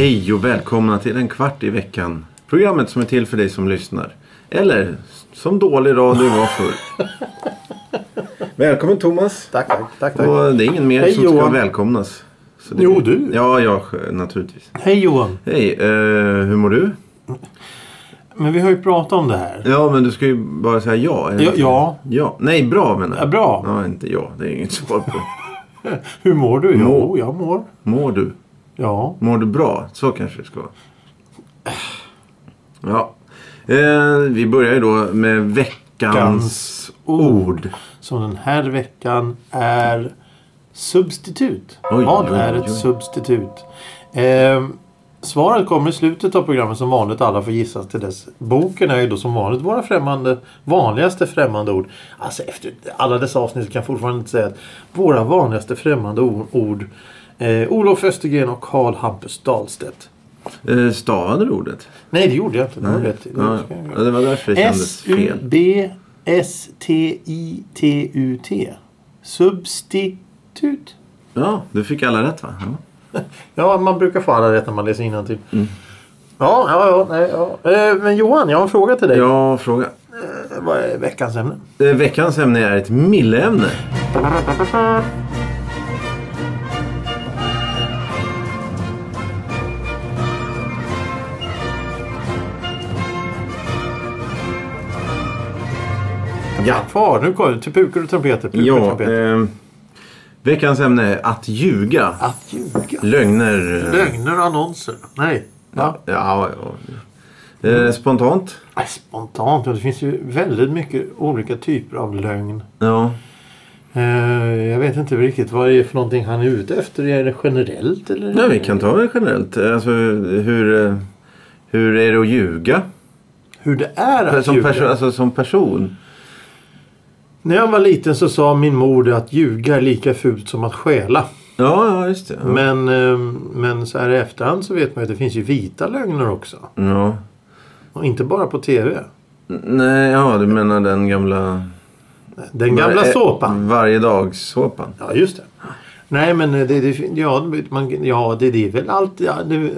Hej och välkomna till en kvart i veckan. Programmet som är till för dig som lyssnar. Eller som dålig radio var förr. Välkommen Thomas. Tack, tack, tack. tack. Och det är ingen mer Hej, som ska Johan. välkomnas. Jo, du. Ja, jag naturligtvis. Hej Johan. Hej, eh, hur mår du? Men vi har ju pratat om det här. Ja, men du ska ju bara säga ja. Ja, ja. ja. Nej, bra menar Ja, jag. bra. Ja, inte ja. Det är inget svar på. Hur mår du? Mår. Jo, jag mår. Mår du? Ja. Mår du bra? Så kanske det ska vara. Ja. Eh, vi börjar ju då med veckans Veckans ord. Så den här veckan är substitut. Oj, Vad oj, är oj, ett oj. substitut? Ehm, svaret kommer i slutet av programmet som vanligt. Alla får gissa till dess. Boken är ju då som vanligt våra främmande, vanligaste främmande ord. Alltså efter alla dessa avsnitt kan jag fortfarande inte säga att våra vanligaste främmande ord eh, Olof Östergren och Karl Hampus Dahlstedt. Eh, stavade du ordet? Nej, det gjorde jag inte. Det Nej. rätt. Det Ja, ja, det var därför det kändes fel. S-U-B-S-T-I-T-U-T. Substitut. Ja, du fick alla rätt va? Ja. Ja, man brukar få alla rätt när man läser innantill. Mm. Ja, ja, ja, nej, ja. Eh, Men Johan, jag har en fråga till dig. Ja, fråga. Eh, Vad är veckans ämne? Eh, veckans ämne är ett milleämne. Ja. Far, nu kommer det. Till pukor och trumpeter. Pukor och Ja, trumpeter. eh, veckans ämne är att ljuga. Att ljuga. Lögner. eh, Lögner och annonser. Nej. Ja. Ja, ja. Eh, spontant? Nej, Spontant. Ja, det finns ju väldigt mycket olika typer av lögn. Ja. Eh, jag vet inte riktigt vad det är för någonting han är ute efter. Är det generellt eller? ja, vi kan ta det generellt. Alltså, hur, eh, hur är det att ljuga? Hur det är att Som, ljuga. perso- alltså, som person? När jag var liten så sa min mor att ljuga är lika fult som att stjäla. Ja, ja just det. Ja. Men, eh, men så här i efterhand så vet man ju att det finns ju vita lögner också. ja. Och inte bara på TV. Nej, ja du menar den gamla... Den gamla Eh, såpan. Varje dag såpan. Ja, just det. Nej, men det, det, ja, man, ja, det, det är väl allt. Ja, det,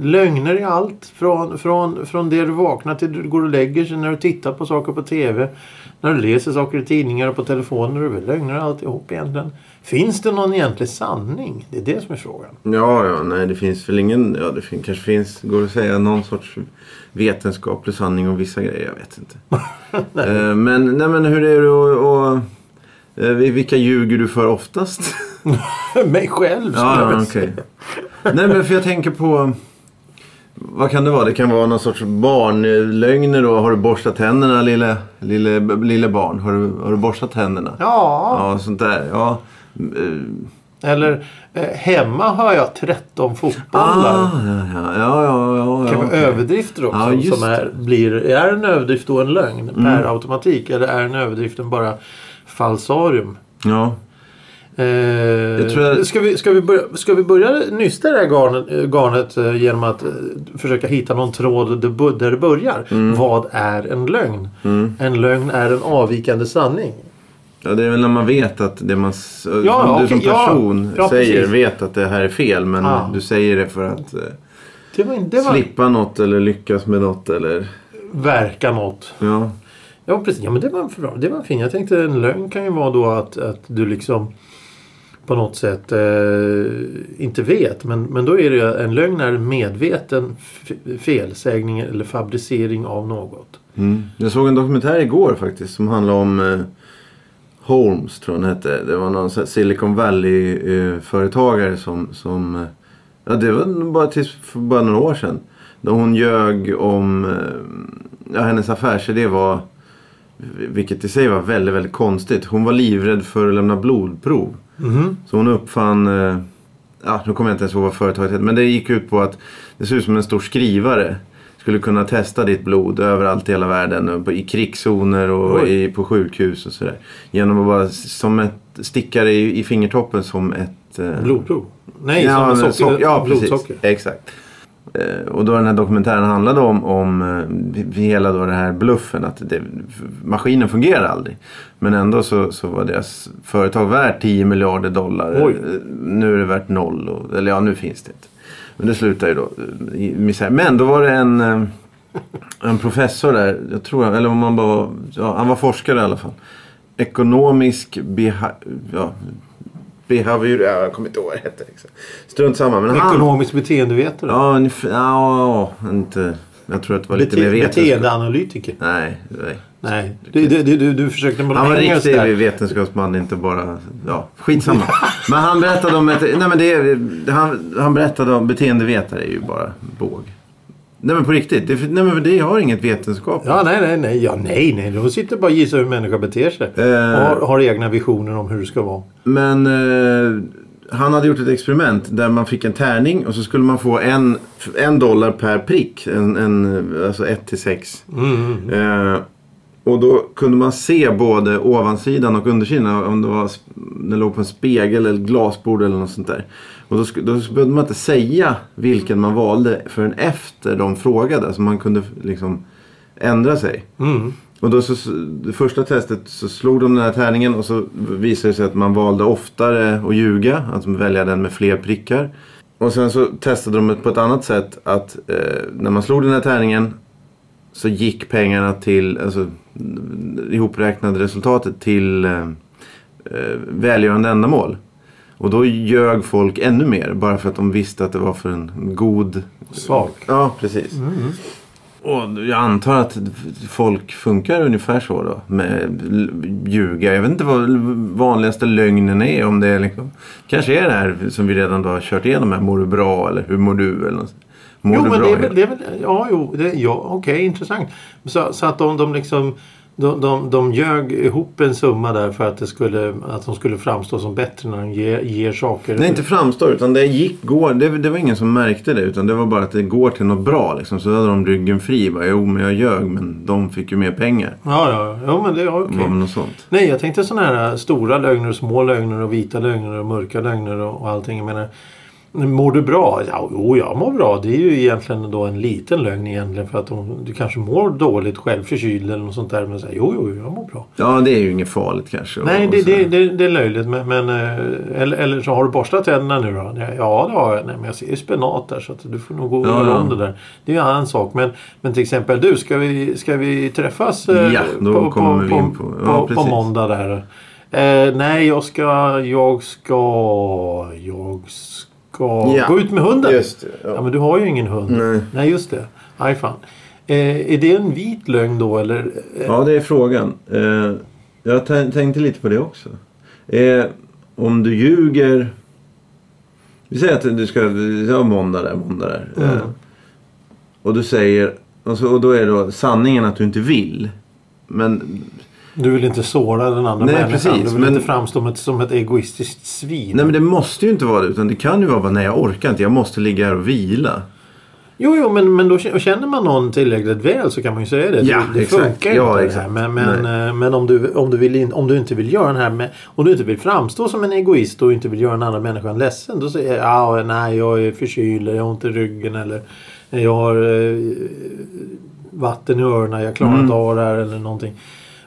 lögner är allt. Från, från, från det du vaknar till du går och lägger sig. När du tittar på saker på TV. När du läser saker i tidningar och på telefonen. Det är väl lögner alltihop egentligen. Finns det någon egentlig sanning? Det är det som är frågan. Ja, ja, nej det finns väl ingen... Ja, det fin- kanske finns, går att säga, någon sorts vetenskaplig sanning om vissa grejer. Jag vet inte. Eh, men, nej, men hur är det eh, Vilka ljuger du för oftast? Mig själv skulle jag ja, okej. säga. Nej, men för jag tänker på... Vad kan det vara? Det kan vara någon sorts barnlögner då. Har du borstat tänderna lille, lille, lille barn? Har du, har du borstat tänderna? Ja, Ja, sånt där. Ja. Eh, eller eh, hemma har jag 13 Ah, fotbollar. ja, ja, ja, ja, ja, kan vara okej. överdrifter också. Ja, som är, blir, är en överdrift då en lögn per automatik? Eller är en överdriften bara falsarium? Ja. Eh, tror jag- ska, vi, ska, vi börja, ska vi börja nysta det här garnet, eh, garnet eh, genom att eh, försöka hitta någon tråd där, det börjar? Mm. Vad är en lögn? En lögn är en avvikande sanning. ja, det är väl när man vet att det man... Ja, du som ja. person Ja, säger vet att det här är fel. Men Ja. du säger det för att Det var, det var slippa något eller lyckas med något eller... verka något. Ja. Ja, precis. Ja, men det var, bra. det var fint. Jag tänkte en lögn kan ju vara då att, att du liksom på något sätt eh, inte vet. Men, men då är det ju en lögn är en medveten felsägning eller fabricering av något. Mm. Jag såg en dokumentär igår faktiskt som handlade om eh, Holmes tror jag han hette. Det var någon Silicon Valley-företagare som... som eh, ja, det var bara tills för bara några år sedan. Då hon ljög om... Eh, ja, hennes affärsidé var... Vilket i sig var väldigt, väldigt konstigt. Hon var livrädd för att lämna blodprov. Mhm. Så hon uppfann... Eh, ja, nu kommer jag inte ens ihåg vad företaget hette. Men det gick ut på att det ser ut som en stor skrivare. Skulle kunna testa ditt blod överallt i hela världen. på- I krigszoner och Oj. i, på sjukhus och sådär. Genom att bara som ett stickare i, i fingertoppen som ett... Eh, Blodprov. Nej, ja, som socker, sock- ja, precis. blodsocker. Exakt. Eh, Och då den här dokumentären handlade om, om eh, hela då det här bluffen. Att det, maskinen fungerar aldrig. Men ändå så, så var deras företag värt 10 miljarder dollar. Oj. Eh, Nu är det värt noll. Och, eller ja, nu finns det inte. Men det slutar ju då i misär. Men då var det en, en professor där. Jag tror, eller om man bara ja, han var forskare i alla fall. Ekonomisk beha, ja, behavior, ja, jag kommer inte ihåg vad det hette. Liksom. Strunt samma. Men han, Ekonomisk beteendevetare. Ja, ungefär, ja, inte, jag tror att det var lite mer Bete- vetenskap. beteendeanalytiker. Nej, nej. Nej, du, du, du, du, försökte med Han var riktig vetenskapsman, inte bara... Ja, skitsamma. men han berättade om ett... Nej, men det, han, han berättade om... Beteendevetare är ju bara båg. Nej, men på riktigt. Det, nej, men det har inget vetenskap. Ja, nej, nej, nej. Ja, nej, nej. De sitter bara och gissar hur människa beter sig. Eh. Och har, har egna visioner om hur det ska vara. Men eh, han hade gjort ett experiment där man fick en tärning och så skulle man få en, en dollar per prick. En, en, alltså 1 till 6. Mm. Eh, och då kunde man se både ovansidan och undersidan. Om det var det låg på en spegel eller glasbord eller något sånt där. Och då, då behövde man inte säga vilken man valde förrän efter de frågade. Så man kunde liksom ändra sig. Mm. Och då så, det första testet så slog de den här tärningen och så visade det sig att man valde oftare att ljuga. Att välja den med fler prickar. Och sen så testade de på ett annat sätt. Att eh, när man slog den här tärningen så gick pengarna till, alltså ihopräknade resultatet till eh, eh, välgörande ändamål. Och då ljög folk ännu mer bara för att de visste att det var för en god Svag. Ja, precis. Och jag antar att folk funkar ungefär så då. Med ljuga. Jag vet inte vad vanligaste lögnen är. Om det är liksom, kanske är det här som vi redan då har kört igenom. Här, mår du bra eller hur mår du? Eller något. Mår Jo, du men bra? det är väl, det är väl ja, jo, det, ja, okej, intressant. Så, så att de, de liksom de, de, de ljög ihop en summa där för att, det skulle, att de skulle framstå som bättre när de ger, ger saker. Nej, inte framstår utan det gick, går. Det, det var ingen som märkte det. Utan det var bara att det går till något bra. Liksom. Så då hade de ryggen fri. Bara, jo, men jag ljög. Men de fick ju mer pengar. Ja, ja, ja, men det är okej. Väl något sånt. Nej, jag tänkte sådana här stora lögner, och små lögner och vita lögner och mörka lögner och, och allting. Jag menar, mår du bra? Ja, jo, jag mår bra. Det är ju egentligen då en liten lögn egentligen för att de, du kanske mår dåligt själv, förkyld eller något sånt där. Men säger jo, jo, jag mår bra. Ja, det är ju inget farligt kanske. Nej, det, så- det, det, det är löjligt. Men, men, eh, eller, eller så har du borstat tänderna nu då? Ja, det har jag. Nej, men jag ser ju spenat där så att du får nog gå och Ja, om det där. Det är ju en annan sak. Men, men till exempel du, ska vi, ska vi träffas eh, Ja, då kommer vi in på- ja, på, på måndag där? Eh, nej, jag ska... Jag ska... Jag ska Ja, gå ut med hunden. Just det. Ja. Ja. men du har ju ingen hund. Nej. Nej, just det. Aj fan. Eh, är det en vit lögn då eller? Eh, Ja, det är frågan. Eh, jag tän- tänkte lite på det också. Eh, om du ljuger... Vi säger att du ska... Ja, måndag där, måndag där. Mm. och du säger... Och, så, och då är då sanningen att du inte vill. Men... Du vill inte såra den andra Nej, människan. precis, du vill men- inte framstå som ett, som ett egoistiskt svin. Nej, men det måste ju inte vara det. Utan det kan ju vara nej jag orkar inte. Jag måste ligga här och vila. Jo, jo, men, men då känner man någon tillräckligt väl så kan man ju säga det. Ja, det exakt. funkar ju Ja, inte det här. Men, men, eh, men om, du, om, du vill in, om du inte vill göra den här med, om du inte vill framstå som en egoist och inte vill göra en annan människa ledsen. Då säger jag ja, nej, jag är förkyld, jag har ont i ryggen eller jag har eh, vatten i öronen, jag klarar Mm. inte av det här eller någonting.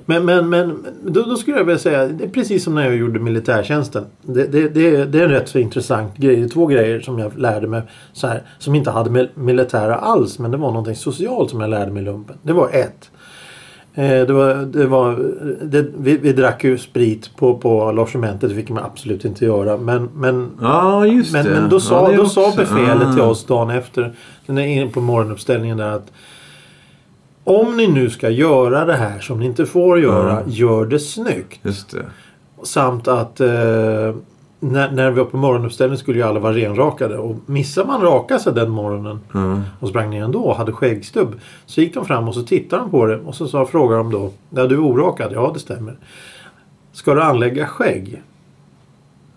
Men, men, men då, då skulle jag vilja säga, det är precis som när jag gjorde militärtjänsten. Det, det, det, det är en rätt så intressant grej. Det är två grejer som jag lärde mig så här, som inte hade militära alls. Men det var någonting socialt som jag lärde mig i lumpen. Det var ett. Eh, det var, det var, det, vi, vi drack ju sprit på, på logementet. Det fick man absolut inte göra. Men, men Ja, men, men då, sa, ja, då sa befälet till Ah. oss dagen efter, den är inne på morgonuppställningen där att om ni nu ska göra det här som ni inte får göra, Ja. gör det snyggt. Just det. Samt att eh, när, när vi var på morgonuppställningen skulle ju alla vara renrakade. Och missar man raka sig den morgonen Ja. och sprang ner ändå och hade skäggstubb. Så gick de fram och så tittade de på det och så sa, frågade de då. Ja, du är orakad? Ja, det stämmer. Ska du anlägga skägg?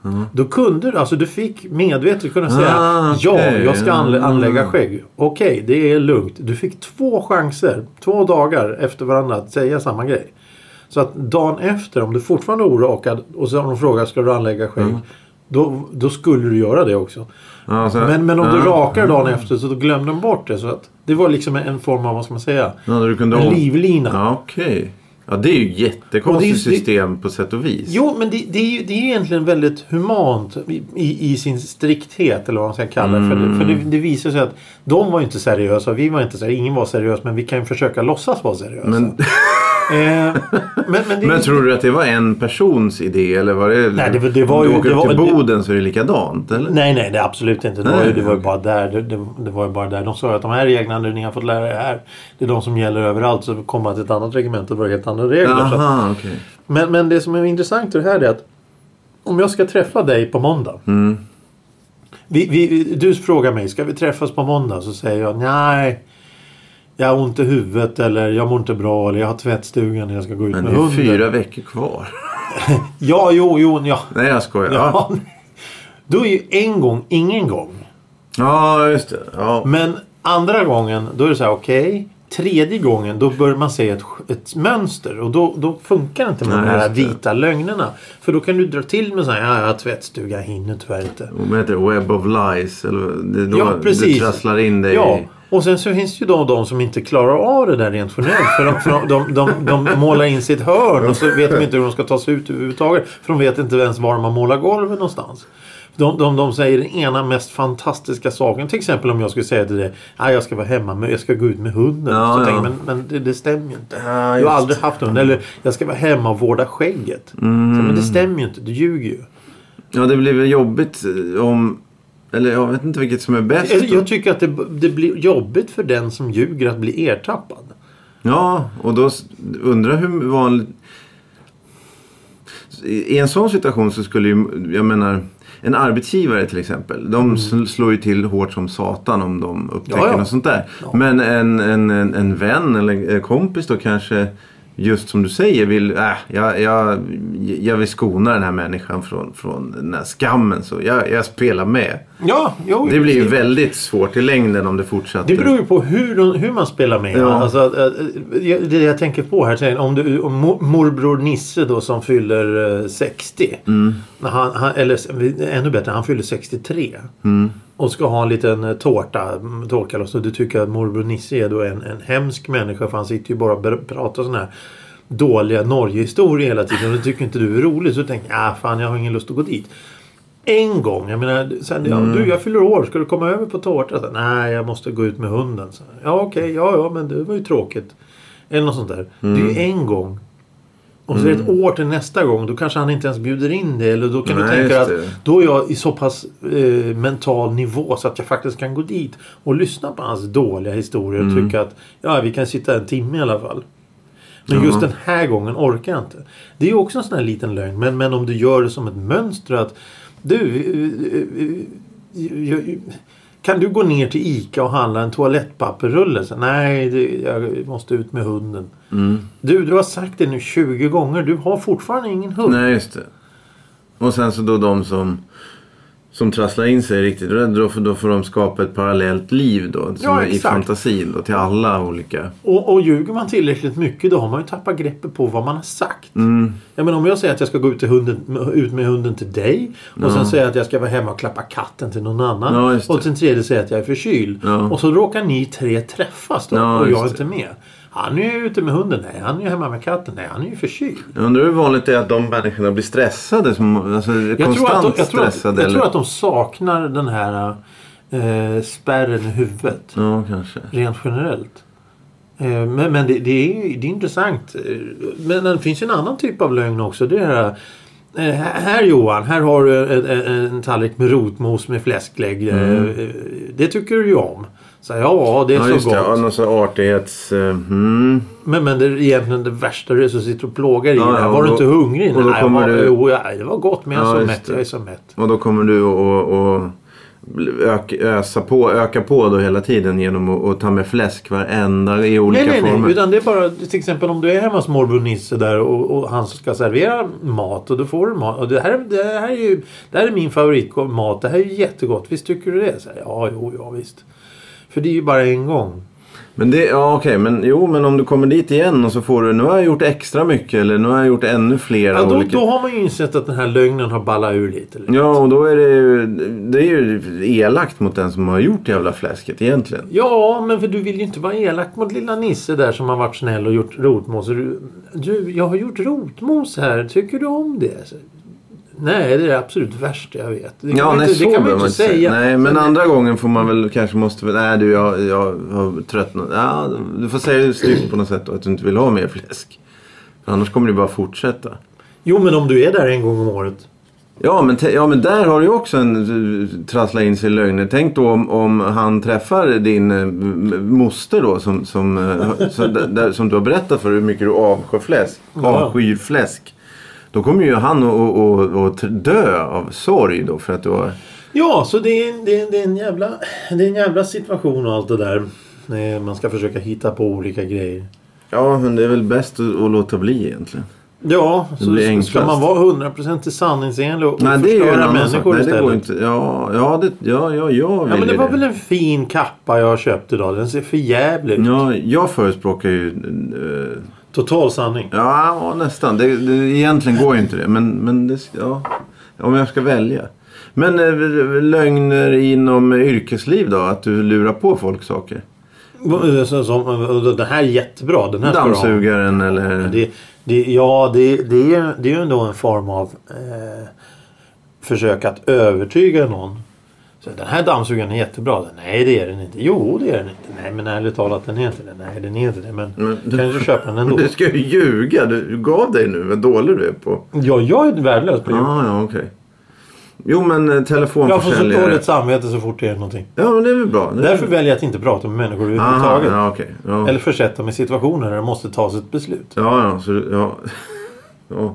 Ja. Då kunde du, alltså du fick medvetet kunna säga Ah, ja, okej. jag ska anlä- Ah. anlägga skägg. Okej, det är lugnt. Du fick två chanser, två dagar efter varandra att säga samma grej. Så att dagen efter, om du fortfarande är orakad och så har de frågat ska du anlägga skägg? Mm. Då, då skulle du göra det också. Ja, så- Men, men om du ja. rakar dagen efter så glömde de bort det. Så att det var liksom en form av, vad ska man säga? Ja, En livlina. Ja, okej. Ja, det är ju är- jättekonstigt det- system på sätt och vis. Jo, men det, det, är ju, det är ju egentligen väldigt humant i, i, i sin strikthet. Eller vad man ska kalla det. För, det, för det, det visar sig att de var ju inte seriösa. Vi var inte seriösa. Ingen var seriös. Men vi kan ju försöka låtsas vara seriösa. Men, Eh, men, men, det, men tror du att det var en persons idé? Eller var det... Nej, det det var om du åker det var- till Boden så är det likadant, eller? Nej, nej, det är absolut inte. Det var, ju, Nej, det var ju bara där. Det, det, det var ju bara där. De sa att de här reglerna ni har fått lära er här. Det är de som gäller överallt. Så kommer man till ett annat regemente och var det helt andra regler. Så att, Aha, okej. men, men det som är intressant i det här är att om jag ska träffa dig på måndag. Mm. Vi, vi, du frågar mig, ska vi träffas på måndag? Så säger jag nej. Jag har ont i huvudet eller jag mår inte bra eller jag har tvättstugan och jag ska gå ut Men med det är hunden. fyra veckor kvar. Ja, jo, jo, ja. Nej, jag skojar. Ja. Då är ju en gång ingen gång. ja just det. Ja. Men andra gången, då är det så här, okej. Tredje gången, då börjar man se ett, ett mönster. Och då, då funkar det inte med Nej, de här vita lögnerna. För då kan du dra till med så här, ja, jag har tvättstuga, jag hinner tyvärr inte. Vad heter? Web of Lies? Eller, det då Ja, precis. Du trasslar in dig Ja, i... och sen så finns det ju de, de som inte klarar av det där rent generellt. För de, för de, de, de, målar in sitt hörn och så vet de inte hur de ska ta sig ut överhuvudtaget. För de vet inte ens var de har målat golvet någonstans. De, de, de säger den ena mest fantastiska saken. Till exempel om jag skulle säga till dig att jag ska vara hemma, men jag ska gå ut med hunden. Ja, så ja. tänker men, men det, det stämmer ju inte. Ja, du har aldrig haft hund. Eller jag ska vara hemma och vårda skägget. Så, men det stämmer ju inte. Du ljuger ju. Ja, det blir väl jobbigt om... Eller jag vet inte vilket som är bäst. Jag, jag tycker att det, det blir jobbigt för den som ljuger att bli ertappad. Ja, och då undrar hur vanligt... I en sån situation så skulle ju, jag menar, en arbetsgivare till exempel. De sl- slår ju till hårt som satan om de upptäcker Mm. Ja, ja. något sånt där. Ja. Men en, en, en, en vän eller en kompis då kanske just som du säger vill, äh, jag, jag, jag vill skona den här människan från, från den här skammen så jag, jag spelar med. Ja, jo, Det blir ju väldigt svårt i längden om det fortsätter. Det beror ju på hur, hur man spelar med. Ja. Alltså, att, att, det jag tänker på här. Om, du, om mo- morbror Nisse då som fyller eh, 60. Mm. När Han, han, eller ännu bättre, han fyller 63. Mm. Och ska ha en liten eh, tårta. mm, Tårtkalas. Och du tycker att morbror Nisse är då en, en hemsk människa. För han sitter ju bara och pratar sådana här dåliga Norge-historier hela tiden. Och det tycker inte du är roligt. Så du tänker jag, ah, fan jag har ingen lust att gå dit. En gång, jag menar, sen, ja, Mm. du jag fyller år, ska du komma över på tårta? Så, Nej, jag måste gå ut med hunden. Så, ja okej, ja ja men det var ju tråkigt. Eller något sånt där. Det är Mm. ju en gång. Och så är det ett år till nästa gång. Då kanske han inte ens bjuder in dig. Eller då kan Nej, du tänka att det. då är jag i så pass eh, mental nivå så att jag faktiskt kan gå dit och lyssna på hans dåliga historier och Mm. tycka att ja, vi kan sitta en timme i alla fall. Men Ja. just den här gången orkar jag inte. Det är ju också en sån här liten lögn. Men, men om du gör det som ett mönster att du eh, eh, eh, kan du gå ner till ICA och handla en toalettpapperrulle? Så, Nej, det, jag måste ut med hunden. Mm. Du, du har sagt det nu 20 gånger. Du har fortfarande ingen hund. Nej, just det. Och sen så då de som, som trasslar in sig riktigt. Då får, då får de skapa ett parallellt liv då. Som Ja, är I fantasin då. Till alla olika. Och, och ljuger man tillräckligt mycket då har man ju tappat greppet på vad man har sagt. Mm. Jag menar om jag säger att jag ska gå ut, till hunden, ut med hunden till dig. Och Ja. sen säger jag att jag ska vara hemma och klappa katten till någon annan. Ja, och sen tredje säger att jag är förkyld. Ja. Och så råkar ni tre träffas då. Och jag är inte med. Han är ju ute med hunden. Nej, han är ju hemma med katten. Nej, han är ju förkyld. Jag undrar hur vanligt det är att de människorna blir stressade. Som, alltså, Jag tror, att de, jag, tror att, jag tror att de saknar den här eh, spärren i huvudet. Ja, kanske. Rent generellt. Eh, Men, men det, det, är, det är intressant. Eh, Men det finns ju en annan typ av lögn också. Det är det här, eh, här Johan, här har du en, en, en tallrik med rotmos med fläsklägg. Eh, Mm. Det tycker du ju om. Så, ja, det är Ja, så gott. det. Ja, någon sån här artighets... eh, mm. Men, men det är egentligen det värsta du är som sitter och plågar i Ja, ja, här. Var du inte hungrig? och då Nej, kommer var, du- jo, ja, det var gott men jag är så mätt. Jag är så mätt. Och då kommer du och, och öka, ösa på, öka på då hela tiden genom att, att ta med fläsk varenda i olika Nej, nej, former. nej. Utan det är bara till exempel om du är hemma hos morbror Nisse där och, och han ska servera mat och då får du mat. Och det här, det här är ju det här är min favoritmat. Det här är ju jättegott. Visst tycker du det? Så här, ja, jo, ja visst. För det är ju bara en gång. Men det, ja okej, men jo men om du kommer dit igen och så får du, nu har jag gjort extra mycket eller nu har jag gjort ännu flera Ja, då, olika... då har man ju insett att den här lögnen har ballat ur lite. lite. Ja och då är det ju, det är ju elakt mot den som har gjort jävla fläsket egentligen. Ja, men för du vill ju inte vara elak mot lilla Nisse där som har varit snäll och gjort rotmos. Du, du, jag har gjort rotmos här. Tycker du om det? Nej, det är det absolut värsta jag vet. Det kan Ja, man nej inte, det kan man inte säga. Nej, men andra gången får man väl kanske måste nej du jag, jag har tröttnat. Ja, du får säga det styggt på något sätt att du inte vill ha mer fläsk. För annars kommer det bara fortsätta. Jo, men om du är där en gång om året. Ja men, ja, men där har du också en uh, trassla in sig i lögner. Tänk då om, om han träffar din m- moster då som, som, uh, så, där, där, som du har berättat för hur mycket du avskyr fläsk. Avskyr fläsk. Då kommer ju han att dö av sorg då för att du har... Ja, så det är, det, är, det, är en jävla, det är en jävla situation och allt det där. Eh, Man ska försöka hitta på olika grejer. Ja men det är väl bäst att, att låta bli egentligen. Ja, Det så ska man vara 100% sanningsenlig och Nej det är ju en förstöra annan sak. människor Nej det går inte. Ja, ja, det, ja, ja jag Ja, vill men det var väl en fin kappa jag köpte idag. Den ser för jävligt ut. Ja, jag förespråkar ju... eh, Total sanning. Ja, nästan. Det, det, egentligen går ju inte det. Men, men det, ja, om jag ska välja. Men eh, lögner inom yrkesliv då? Att du lurar på folk saker? Så, som, den här är jättebra. Den här. Dammsugaren eller... Det, det, ja, det, det, är, det är ju ändå en form av eh, försök att övertyga någon. Så den här dammsugaren är jättebra. Nej, det är den inte. Jo, det är den inte. Nej, men ärligt talat, den är inte det. Nej, den är inte det. Men Men du- kanske köpa den ändå. Du ska ju ljuga. Du gav dig nu vad dålig du är på. Ja, jag är värdelös på det. Ja, okej. Jo, men eh, Jag får så telefonförsäljare. dåligt samvete så fort det är någonting. Ja, men det är väl bra. Det är Därför väljer jag att inte prata med människor överhuvudtaget. ja, okej. Ja. Eller försätta mig i situationer där det måste tas ett beslut. ja, ja, så, ja. ja.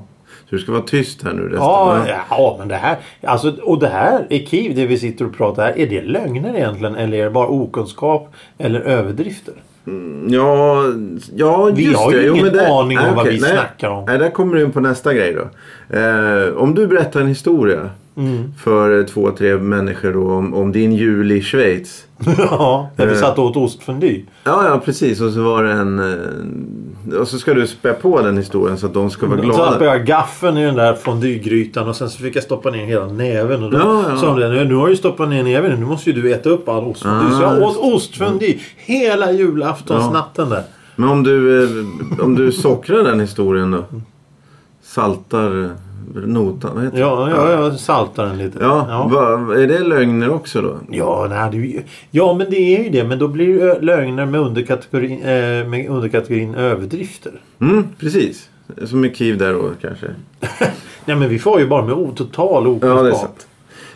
Så du ska vara tyst här nu resten? Ja, ja, men det här... Alltså, och det här, i Kiev, det vi sitter och pratar här. Är det lögner egentligen? Eller är det bara okunskap? Eller överdrifter? Ja, ja Vi just har ju det. ingen men det, aning om nej, vad okej, vi nej, snackar om. Nej, där kommer du in på nästa grej då. Eh, om du berättar en historia Mm. för två, tre människor då, om, om din jul i Schweiz. ja, där vi Eh. satt och åt ostfondue. Ja, ja precis. Och så var det en... eh, Och så ska du spä på den historien så att de ska vara Så glada. jag gaffeln i den där fondygrytan och sen så fick jag stoppa ner hela näven. Och då Ja, ja. sa de nu har du stoppat ner näven nu måste ju du äta upp all ostfondue. Ah, så jag åt ostfondue hela julaftonsnatten där. Men om du, eh, om du sockrar den historien då? Saltar notan? Vad heter? Ja, ja, jag saltar den lite. Ja, ja. Va, är det lögner också då? Ja, nej, det, ja, men det är ju det. Men då blir det lögner med underkategorin, eh, med underkategorin överdrifter. Mm, precis. Som i Kiev där då kanske. Nej, men vi får ju bara med total Ja, okunskap. det är sant.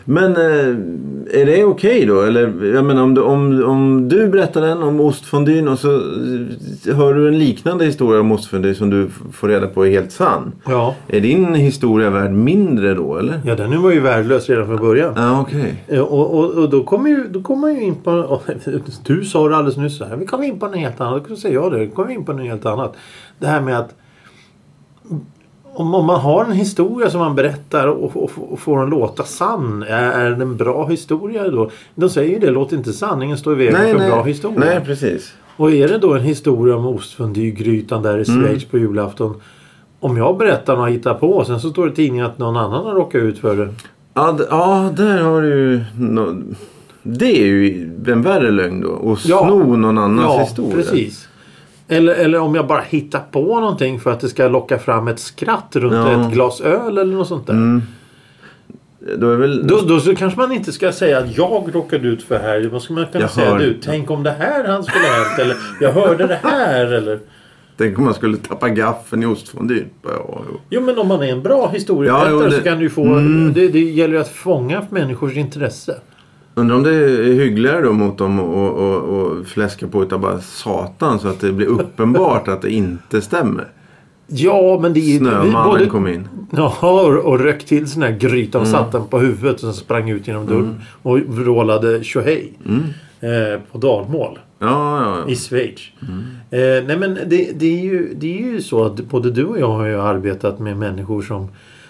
Men eh, är det okej då? Eller jag menar om du, om, om du berättar den om ostfondyn och så eh, hör du en liknande historia om ostfondue som du får reda på är helt sann. Ja. Är din historia värd mindre då eller? ja, den var ju värdelös redan från början. Ja, okej. Eh, Och, och, och då kommer ju, då kommer ju in på... Du sa det alldeles nyss så här. Vi kommer in på något helt annat. Då säger jag det. Då kommer vi in på något helt annat. Det här med att om, om man har en historia som man berättar och, och, och får den låta sann. Är, är det en bra historia då? De säger ju det. Låt inte sanningen stå i vägen Nej, för en nej. bra historia. Nej, precis. Och är det då en historia om ostfondygrytan där i Mm. Schweiz på julafton. Om jag berättar och hittar på sen så står det i tidningen att någon annan har råkat ut för det. Ja, ja där har du nå- Det är ju en värre lögn då. Och Ja. sno någon annans ja, historia. precis. Eller, eller om jag bara hittar på någonting för att det ska locka fram ett skratt runt Ja. ett glas öl eller något sånt där. Mm. Då väl... Då, då så kanske man inte ska säga att jag råkade ut för det här. Vad ska man kunna Jag säga? hör- Du, tänk om det här han skulle ha hänt. Eller jag hörde det här. Eller... Tänk om man skulle tappa gaffeln i ostfondyn. Ja, jo. Men om man är en bra historieberättare Ja, det- så kan du få... Mm. Det, det gäller ju att fånga människors intresse. Undrar om det är hyggligare då mot dem och, och, och fläska på utav bara satan så att det blir uppenbart att det inte stämmer. Ja men det är. Snömannen både- kom in. Ja, och, rökt till sån här gryta och Mm. satte den på huvudet och sen sprang ut genom dörren och vrålade tjohej. Mm. Eh, på dalmål Ja, ja, i ja. Schweiz. Mm. Eh, nej men det, det, är ju, det är ju så att både du och jag har ju arbetat med människor som,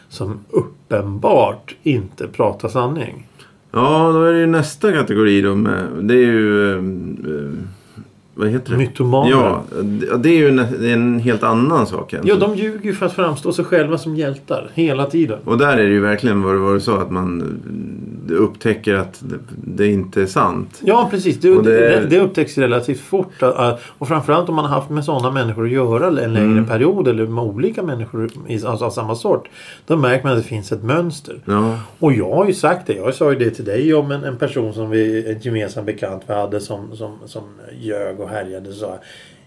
som uppenbart inte pratar sanning. Ja, då är det ju nästa kategori då med. Det är ju... eh, eh vad heter det? Mytomaner. Ja, det- är ju en, en helt annan sak. än Ja, de ljuger ju för att framstå sig själva som hjältar hela tiden. Och där är det ju verkligen vad, vad du sa, att man upptäcker att det, det inte är sant. Ja, precis. Det, Och det- det... Det, upptäcks relativt fort. äh, Och framförallt om man har haft med sådana människor att göra en längre Mm. period eller med olika människor alltså av samma sort. Då märker man att det finns ett mönster. Ja, Och jag har ju sagt det. Jag sa ju det till dig om en, en person som vi, en gemensam bekant vi hade som, som, som ljög och härjade. Så,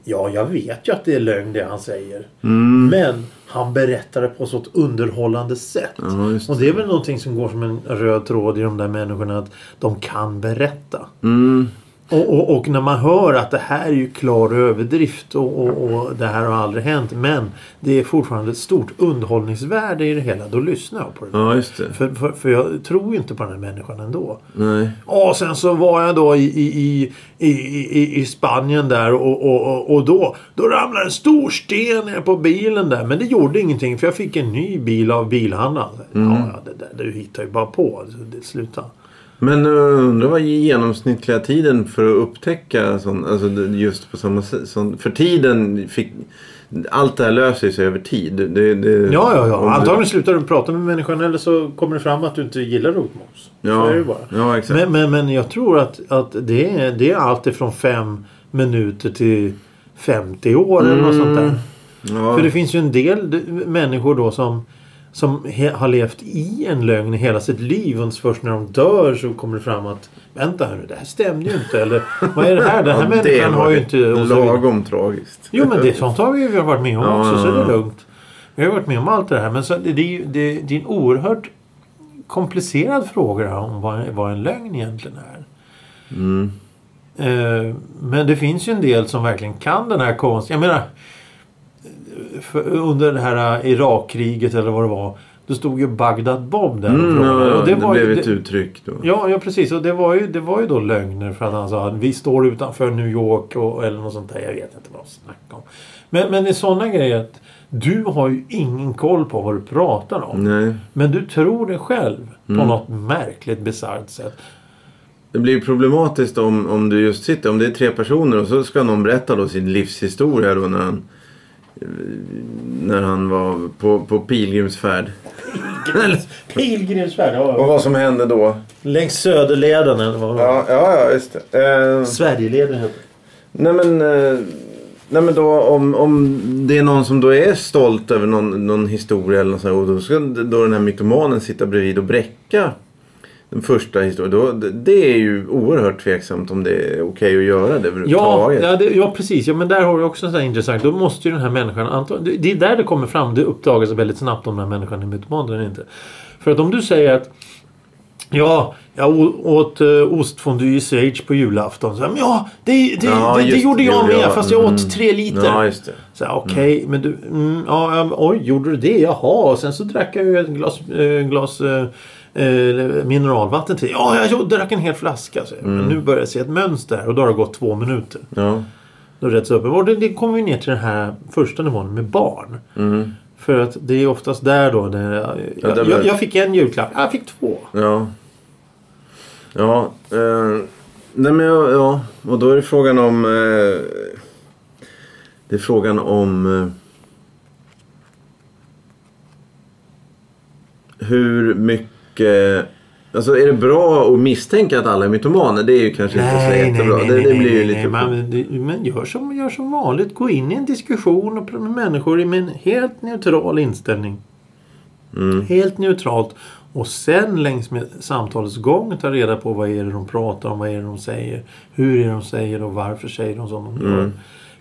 ja, jag vet ju att det är lögn det han säger. Mm. Men han berättar det på så ett underhållande sätt. Ja, och det är väl någonting som går som en röd tråd i de där människorna. Att de kan berätta. mm, Och, och, och när man hör att det här är ju klar överdrift och, och, det här har aldrig hänt. Men det är fortfarande ett stort underhållningsvärde i det hela. Då lyssnar jag på det. ja just det. För, för, för jag tror ju inte på den här människan ändå. Nej. Och sen så var jag då i, i, i, i, i, Spanien där och, och, då, då ramlade en stor sten ner på bilen där. Men det gjorde ingenting för jag fick en ny bil av bilhandlaren. Ja, ja, det där, du hittar ju bara på. Det, sluta. Men uh, undrar vad genomsnittliga tiden för att upptäcka sånt, alltså just på samma sätt. För tiden fick... Allt det här löser sig över tid. Det, det, Ja, ja, ja. om du- Antagligen slutar du prata med människan eller så kommer det fram att du inte gillar rotmos. Så Ja, är det bara. ja exakt. Men, men, men jag tror att, att det, är, det är allt ifrån fem minuter till 50 år eller något sånt där. ja. För det finns ju en del människor då som, som har levt i en lögn hela sitt liv. Och först när de dör så kommer det fram att vänta nu, det här stämde ju inte. Eller vad är det här? Den här Ja, människan har ju inte... Lagom tragiskt. Jo men det sånt har vi ju varit med om Ja, också så det är lugnt. Vi har varit med om allt det här men så, det, är ju- det, det är en oerhört komplicerad fråga om vad, vad en lögn egentligen är. Mm. Eh, men det finns ju en del som verkligen kan den här konsten. Jag menar under det här eh, Irakkriget eller vad det var. Då stod ju Bagdad Bob där och Mm, frågade. ja, och det, var blev ju, ett det, uttryck då. Ja, ja precis. Och det var, ju, det var ju då lögner för att han sa att vi står utanför New York och, eller något sånt där. Jag vet inte vad de snackade om. Men, men det är sådana grejer att du har ju ingen koll på vad du pratar om. Nej. Men du tror det själv på Mm. något märkligt bisarrt sätt. Det blir problematiskt om, om du just sitter, om det är tre personer och så ska någon berätta då sin livshistoria då när han när han var på, på pilgrimsfärd. Pilgrimsfärd. Och Ja. vad som hände då? Längs Söderleden eller vad. Ja, ja, ja just det. Eh, Sverigeleden heter nej men, eh, nej men då om, om det är någon som då är stolt över någon, någon historia eller något sånt, och då ska då den här mytomanen sitta bredvid och bräcka den första historien. Då, det, är ju oerhört tveksamt om det är okej att göra det Ja, överhuvudtaget. ja, det, ja, precis. Ja, men där har du också så här intressant. Då måste ju den här människan... Det, är där det kommer fram. Det uppdagas väldigt snabbt om den här människan är mytoman eller inte. För att om du säger att... Ja, jag åt uh, ostfondue i Schweiz på julafton. Så, men ja, det, det, Ja, det, det gjorde jag gjorde med. jag. Fast jag Mm. åt tre liter. Ja, just det. Så här, okej, men du... Mm, ja, ja, oj, gjorde du det? Jaha. Och sen så drack jag ju ett glas, eh, glas eh, eh, mineralvatten till. Ja, jag drack en hel flaska. Så. Mm. Men nu börjar jag se ett mönster. Och då har det gått två minuter. Ja. Då är det rätt så uppenbart. Det, det kommer ju ner till den här första nivån med barn. Mm. För att det är oftast där då. Där jag, Ja, blir- jag, jag fick en julklapp. Jag fick två. Ja. Ja. Eh, nej men ja, ja. Och då är det frågan om... Eh, det är frågan om... Eh, hur mycket... Alltså är det bra att misstänka att alla är mytomaner? Det är ju kanske inte så jättebra. det, det blir ju lite... Men, det- men gör, som, gör som vanligt. Gå in i en diskussion och med människor med en helt neutral inställning. Mm. Helt neutralt. Och sen längs med samtalets gång ta reda på vad är det de pratar om, vad är det de säger. Hur är det de säger och varför säger de som de gör. Mm.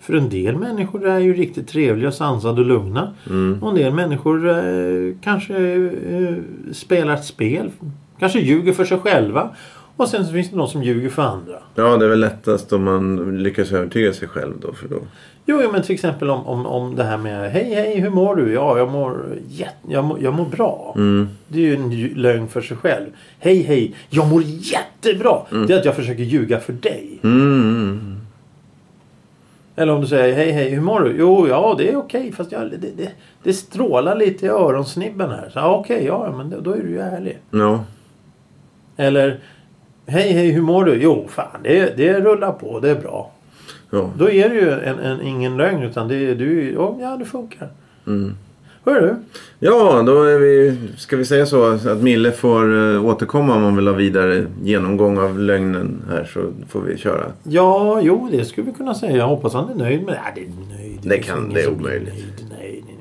För en del människor är ju riktigt trevliga, sansade och lugna. Mm. Och en del människor eh, kanske eh, spelar ett spel. Kanske ljuger för sig själva. Och sen finns det någon som ljuger för andra. Ja, det är väl lättast om man lyckas övertyga sig själv då. För då. Jo, men till exempel om, om, om det här med Hej, hej, hur mår du? Ja, jag mår, jätte, jag mår, jag mår bra. Mm. Det är ju en lögn för sig själv. Hej, hej, jag mår jättebra. Det är att jag försöker ljuga för dig. Mm, mm. Eller om du säger Hej, hej, hur mår du? Jo, ja, det är okej. Fast jag, det, det, det strålar lite i öronsnibben här. Så, ja, okej, ja, men då- då är du ju ärlig. Ja. Eller Hej, hej, hur mår du? Jo, fan, det, det rullar på. Det är bra. Ja. Då är det ju en, en, ingen lögn utan det, du, ja, det funkar. Mm. Hör du? Ja, då är vi, ska vi säga så att Mille får eh, återkomma om han vill ha vidare genomggång av lögnen här så får vi köra. Ja, jo, det skulle vi kunna säga. Jag hoppas han är nöjd med det. Nej, det är nöjd. Det finns kan- det är omöjligt. nöjd. Nej, nej,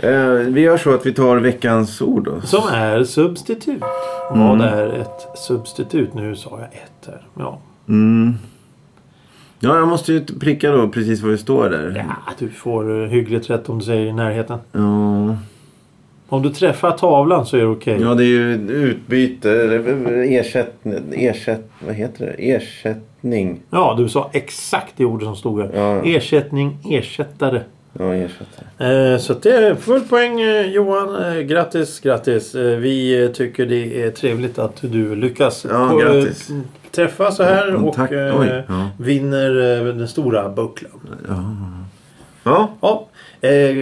nej. Eh, vi gör så att vi tar veckans ord då. Som är substitut. Mm. Vad är ett substitut? Nu sa jag ett här. Ja. Mm. Ja, jag måste ju pricka då precis vad det står där. ja, du får eh, hyggligt rätt om du säger i närheten. Ja, Om du träffar tavlan så är det okej. ja det är ju utbyte, ersättning, ersätt, vad heter det? Ersättning. Ja, du sa exakt det ordet som stod här. Ja. Ersättning, ersättare. Ja, ersättare. Eh, så det är full poäng eh, Johan. Eh, grattis, grattis. Eh, vi eh, tycker det är trevligt att du lyckas Ja, på, grattis. Eh, träffa så här Ja, och tack. eh, ja. vinner eh, den stora bucklan. Ja. Ja, eh,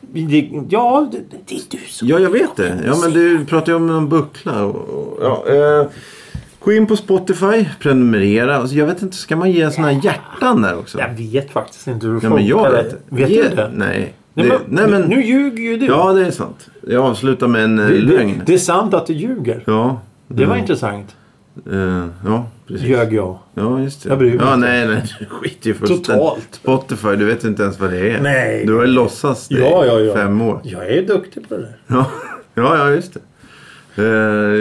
det, ja det, det är du som... ja, jag vet det. Ja, men du pratar ju om en buckla. Och, och, ja, eh, gå in på Spotify, prenumerera. Alltså, jag vet inte, ska man ge såna här hjärtan där också? Jag vet faktiskt inte hur det Ja, men jag funkar. vet. Vet Ge- du det? Nej. Nej, Det, men, nej, men, Nu ljuger ju du. Ja, det är sant. Jag avslutar med en eh, det, det, lögn. det är sant att du ljuger. Ja. Det var Mm. intressant. Eh, ja, precis. Ljög jag. Ja, just det. Jag bryr mig ja, inte. nej, nej. Du skiter ju fullständigt. Totalt. Spotify, du vet inte ens vad det är. Nej. Du har ju låtsats det Ja, ja, ja. fem år. Jag är duktig på det där. Ja, ja, just det. Eh,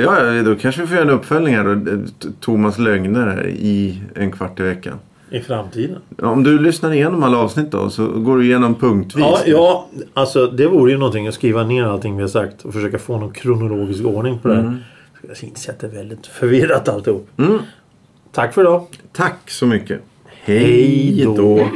ja, då kanske vi får göra en uppföljning här då. Eh, Thomas lögner här i en kvart i veckan. I framtiden. Ja, Om du lyssnar igenom alla avsnitt då så går du igenom punktvis. Ja, ja, alltså det vore ju någonting att skriva ner allting vi har sagt och försöka få någon kronologisk ordning på det här. Jag inser att det är väldigt förvirrat alltihop. Mm. Tack för idag. Tack så mycket. Hej då.